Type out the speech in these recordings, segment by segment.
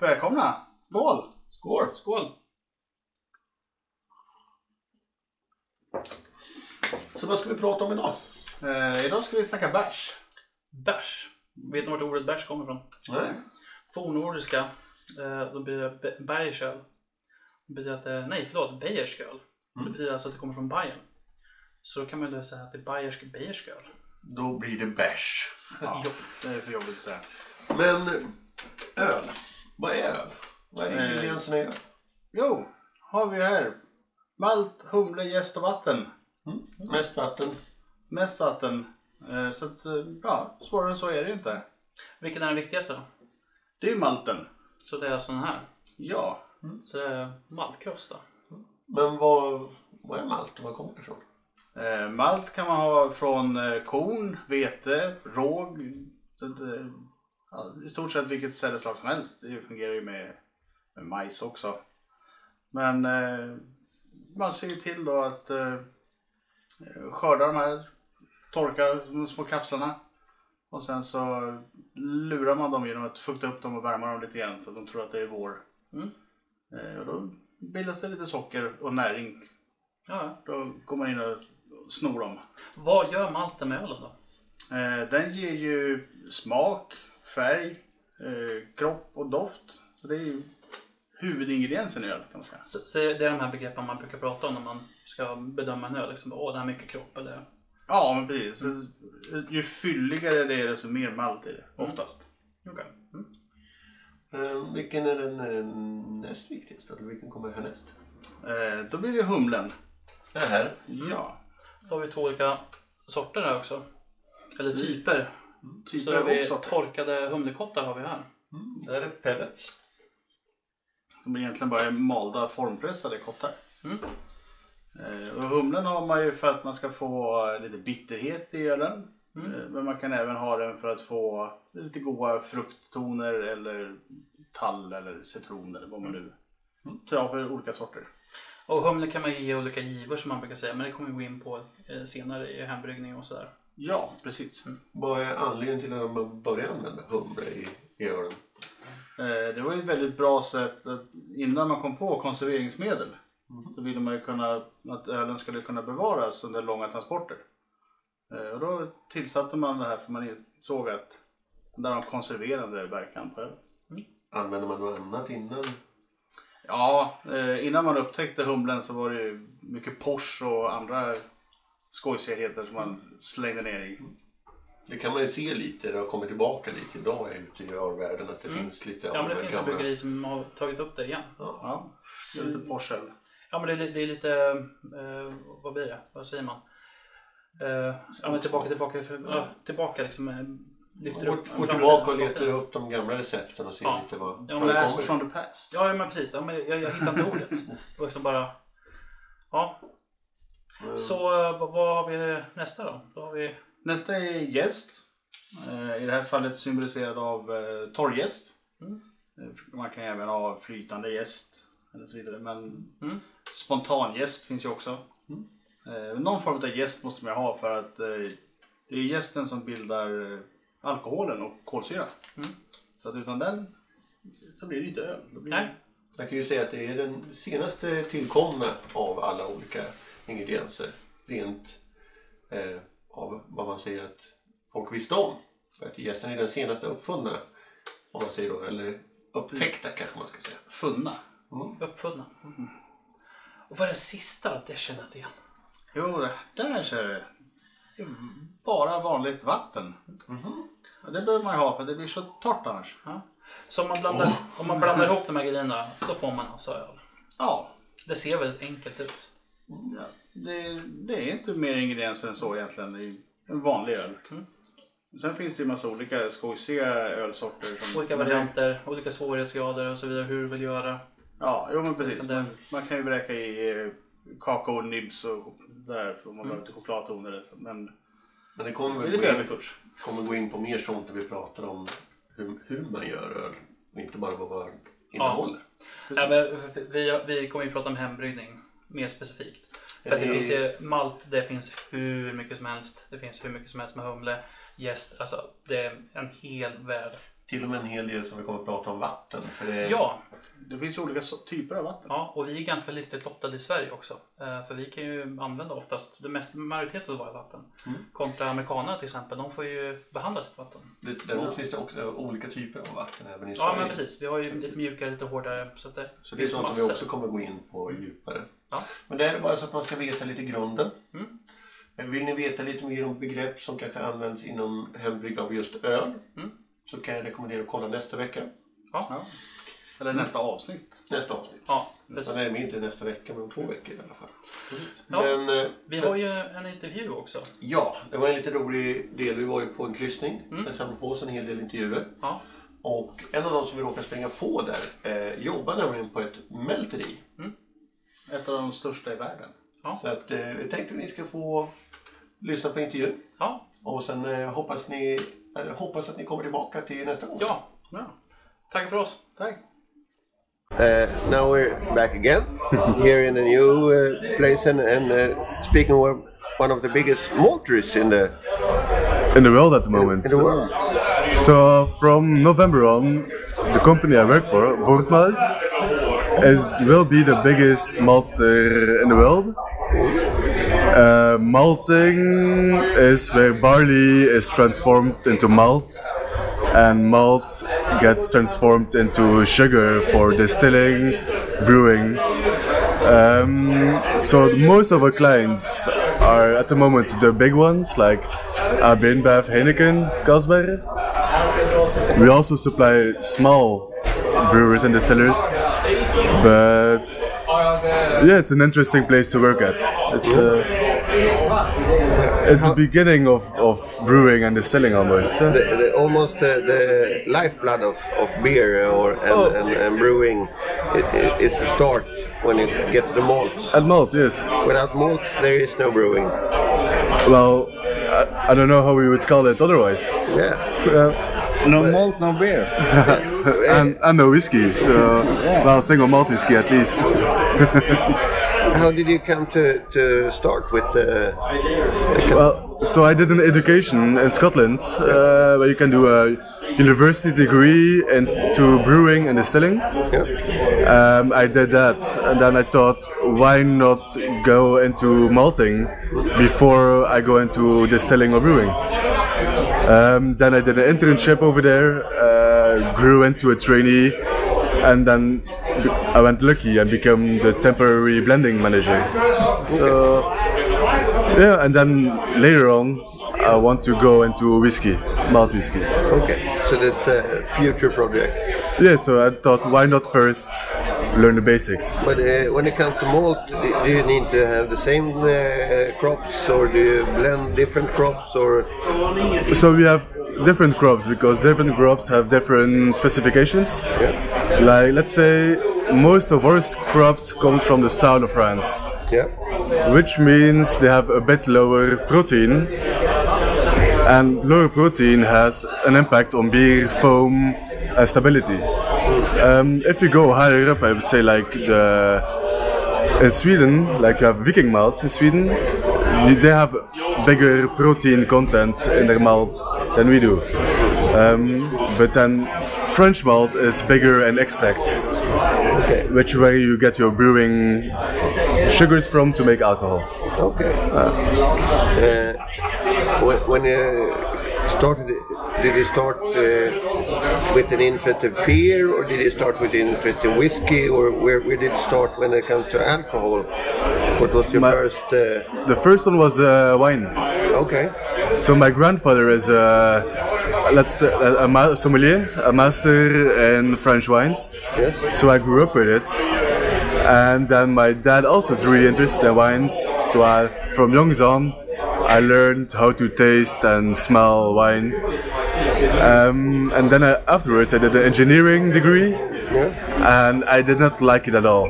Välkomna! Skål! Skål! Skål! Så vad ska vi prata om idag? Eh, idag ska vi snacka bärs. Bärs. Vet ni vart ordet bärs kommer ifrån? Nej. Fornnordiska. Eh, då blir det Bayersköl. Det betyder att, eh, nej förlåt, Bayersköl. Mm. Det betyder alltså att det kommer från Bayern. Så då kan man ju säga att det är bayersk Bayersköl. Då blir det bärs. Ja, det är för jobbigt att säga. Men eh, öl. Vad är öl? Vad är Eh. ingredienserna i öl? Jo, har vi här. Malt, humle, jäst och vatten. Mest vatten. Mest vatten. Eh, så att, eh, ja, svårare än så är det ju inte. Vilken är den viktigaste då? Det är ju malten. Så det är alltså den här. Ja, Så det är maltkross då. Men vad, vad är malt och var kommer det ifrån? eh, malt kan man ha från eh, korn, vete, råg. Så att, eh, ja, I stort sett vilket sädesslag som helst. Det fungerar ju med, med majs också. Men eh, man ser ju till då att eh, skörda de här, torka de små kapslarna. Och sen så lurar man dem genom att fukta upp dem och värma dem lite grann så att de tror att det är vår. Mm. Eh, och då bildas det lite socker och näring. Ja. Då går man in och snor dem. Vad gör malten med ölen då? Eh, den ger ju smak, färg, eh, kropp och doft. Så det är ju huvudingrediensen i öl kan man säga. Så, så det är de här begreppen man brukar prata om när man ska bedöma en öl. Liksom, Åh, det här är mycket kropp eller... Ja, men precis. Så, ju fylligare det är desto mer malt är det oftast. Okej. Mm. Eh, vilken är den eh, näst viktigaste? Eller vilken kommer härnäst? Eh, då blir det humlen. Det här. Ja, Då har vi två olika sorter här också. Eller typer. Så typer har vi sorter. torkade humlekottar har vi här. Det här är pellets. Som egentligen bara är malda formpressade kottar. Mm. Eh, och humlen har man ju för att man ska få lite bitterhet i ölen. Mm. Eh, Men man kan även ha den för att få lite goda frukttoner eller tall eller citron eller vad man nu tar för olika sorter. Och humle kan man ge olika givor som man brukar säga. Men det kommer vi gå in på eh, senare i hembryggning och sådär. Ja, precis. Vad är anledningen till att man börjar använda humle i, i ölen? Eh, Det var ett väldigt bra sätt att innan man kom på konserveringsmedel så ville man ju kunna att ölen skulle kunna bevaras under långa transporter. Eh, Och då tillsatte man det här för man såg att det har en konserverande verkan på öl. Använder man något annat innan? Ja, eh, innan man upptäckte humlen så var det ju mycket Porsche och andra skojsigheter som man slängde ner i. Det kan man ju se lite, det har kommit tillbaka lite idag ute i ölvärlden att det finns lite Ja men det av finns en gamla- bryggeri som har tagit upp det igen. Ja, det är lite Porsche. öl. Ja men det är, li- det är lite, eh, vad blir det? Vad säger man? Eh, ja men tillbaka, tillbaka, för, ja, tillbaka liksom. eh, Lyfter Går, upp. går tillbaka och letar upp de gamla recepten och ser Ja. lite vad, Ja, vad det Blast kommer. from the past. Ja men precis, ja, men jag, jag hittar inte ordet. Det var liksom bara, ja. Mm. Så eh, vad, har vi nästa då? Då har vi, Nästa är gäst. Eh, I det här fallet symboliserad av eh, torrjäst. Mm. Man kan även ha flytande gäst eller så vidare. Men Mm. spontangäst finns ju också. Eh, någon form av gäst måste man ha för att det är gästen som bildar alkoholen och kolsyra. Mm. Så att utan den så blir det inte öl. Blir nej. Man kan ju säga att det är den senaste tillkomna av alla olika ingredienser. Rent eh, av vad man säger att folk visste om. För att gästen är den senaste uppfunna. Om man säger då, eller upptäckta kanske man ska säga. funna. Uppfunna. Mm. Och vad är det sista då? Det känner jag inte igen. Jo, det- där ser du. Det är Bara vanligt vatten. Ja, Det behöver man ju ha för det blir så torrt annars. Ja. Så om man, blandar, om man blandar ihop de här grejerna, då får man alltså öl. Ja, Det ser väldigt enkelt ut. Ja, det, det är inte mer ingredienser än så egentligen i en vanlig öl. Mm. Sen finns det ju massa olika skojsiga ölsorter. Som, Olika varianter, olika svårighetsgrader och så vidare. Hur du vill göra. Ja, jo men precis. Det- Man, man kan ju vräka i eh, kakao, nibs och där om man Mm. lite chokladtoner. Men Men det kommer väl lite gå in, överkurs. kommer gå in på mer sånt när vi pratar om hur, hur man gör öl. Och inte bara vad öl innehåller. Ja, men vi, vi kommer ju prata om hembryggning mer specifikt. För det finns ju malt, det finns hur mycket som helst. Det finns hur mycket som helst med humle, jäst. Alltså det är en hel värld till och med en hel del som vi kommer att prata om vatten. För det, Ja, Det finns ju olika typer av vatten. ja, och vi är ganska lyckligt lottade i Sverige också. Eh, För vi kan ju använda oftast, det mest, majoriteten av våra vatten. Mm. Kontra amerikanerna till exempel, de får ju behandla sitt vatten. det, däremot finns det också olika typer av vatten även i Ja Sverige. men precis, vi har ju lite mjukare, lite hårdare. Så, att det, Så det är sånt som vi också kommer gå in på djupare. Ja. Men det är bara så att man ska veta lite grunden. Mm. Vill ni veta lite mer om begrepp som kanske används inom hembrygg av just öl Mm. så kan jag rekommendera att kolla nästa vecka. Ja, Ja. Eller nästa avsnitt. Nästa avsnitt. ja precis. Så nej, men inte nästa vecka men om två veckor i alla fall. Precis. Ja, Men, eh, Vi har ju en intervju också. Ja, det var en lite rolig del. Vi var ju på en kryssning. Mm. Samlade på oss en hel del intervjuer. Ja, Och en av de som vi råkade springa på där eh, jobbar nämligen på ett mälteri. Ett av de största i världen. Ja. Så att, eh, jag tänkte att ni ska få lyssna på intervjun. ja, Och sen eh, hoppas, ni, eh, hoppas att ni kommer tillbaka till nästa gång. ja. Ja, Tack för oss. tack. Uh, now we're back again here in a new uh, place and, and uh, speaking of one of the biggest malteries in the in the world at the moment. in the world. So from November on, the company I work for, Boortmalt, is will be the biggest maltster in the world. Uh, malting is where barley is transformed into malt, and malt gets transformed into sugar for distilling, brewing. Um, so most of our clients are at the moment the big ones like AB InBev, Heineken. We also supply small brewers and distillers, but yeah, it's an interesting place to work at. It's uh, it's the beginning of, of brewing and distilling almost. The, the, almost the, the lifeblood of, of beer or and, Oh. and, and brewing. It, it, it's the start when you get the malts. And malt, yes. Without malt, there is no brewing. Well, I, I don't know how we would call it otherwise. Yeah. Uh, No malt, no beer. and, and no whiskey, so well, single malt whiskey at least. How did you come to, to start with the? Well, so I did an education in Scotland uh, where you can do a university degree into brewing and distilling. Yeah. Um, I did that, and then I thought, why not go into malting before I go into distilling or brewing? Um, then I did an internship over there, uh, grew into a trainee, and then I went lucky and became the temporary blending manager. So yeah, and then later on, I want to go into whiskey, malt whiskey. Okay. So that's a future project. Yeah, so I thought, why not first learn the basics? But uh, when it comes to malt, do, do you need to have the same uh, crops, or do you blend different crops, or? So we have different crops because different crops have different specifications. Yeah. Like let's say most of our crops comes from the south of France, Yeah. which means they have a bit lower protein, and lower protein has an impact on beer foam and stability. Um, if you go higher up, I would say like the in Sweden, like you have Viking malt in Sweden, they they have bigger protein content in their malt than we do. Um, but then French malt is bigger in extract, Okay. which where you get your brewing sugars from to make alcohol. Okay. Uh, when, when you started, did you start uh, with an interest in beer, or did you start with an interest in whiskey, or where, where did it start when it comes to alcohol? What was your My- first? Uh, The first one was uh, wine. okay. So my grandfather is a let's a, a sommelier, a master in French wines. Yes. So I grew up with it. And then my dad also is really interested in wines. So I, from young on, I learned how to taste and smell wine. Um, and then I, afterwards, I did an engineering degree, Yeah. and I did not like it at all.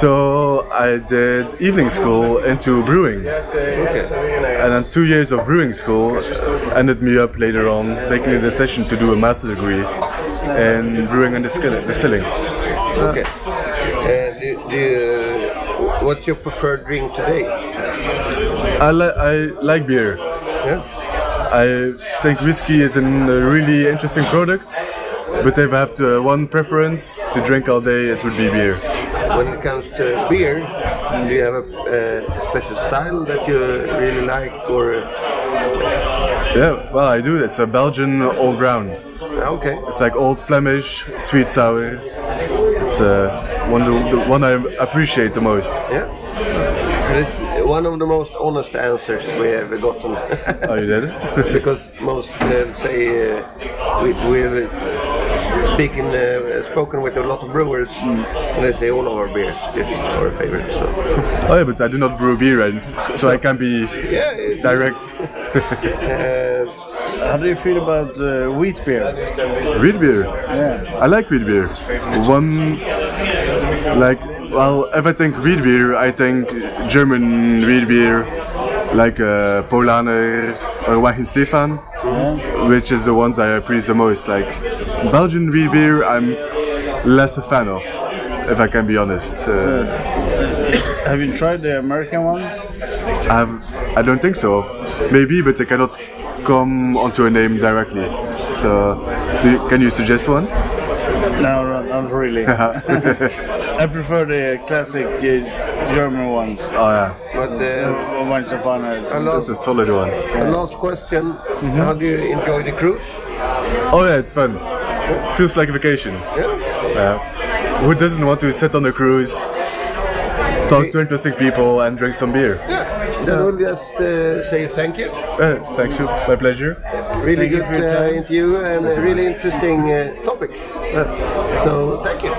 So I did evening school into brewing. Okay. And then two years of brewing school ended me up later on making a decision to do a master degree in brewing and distilling. Okay. Uh, do, do you, what's your preferred drink today? I, li- I like beer. Yeah. I think whiskey is a really interesting product, but if I have to, one preference to drink all day, it would be beer. When it comes to beer, do you have a uh, special style that you really like, or Yeah, well, I do. It's a Belgian old brown. okay? It's like old Flemish, sweet sour. It's uh, one the, the one I appreciate the most. Yeah. And it's one of the most honest answers we ever gotten. Oh, you did? because most uh, say uh, we, we've speaking uh, spoken with a lot of brewers, and they say all of our beers is our favorite. So oh yeah, but I do not brew beer, and so I can be yeah, direct. uh, How do you feel about uh, wheat beer? Wheat beer. Yeah. I like wheat beer. One, like, well, if I think wheat beer, I think German wheat beer, like uh, Polaner or Weihenstephan, which is the ones I appreciate the most. Like, Belgian wheat beer, I'm less a fan of, if I can be honest. Uh, Have you tried the American ones? I have, I don't think so. Maybe, but I cannot come onto a name directly. So, do you, can you suggest one? No, no, not really. I prefer the classic uh, German ones. Oh yeah, but uh, Weihenstephaner. a that's last, a solid one. a last question: How do you enjoy the cruise? Oh yeah, it's fun. Feels like a vacation. Yeah. Uh, who doesn't want to sit on a cruise, talk to interesting people, and drink some beer? Yeah. Then we'll just uh, say thank you. Uh, thanks, you. My pleasure. Really Thank you good your uh, interview and a really interesting uh, topic. So thank you.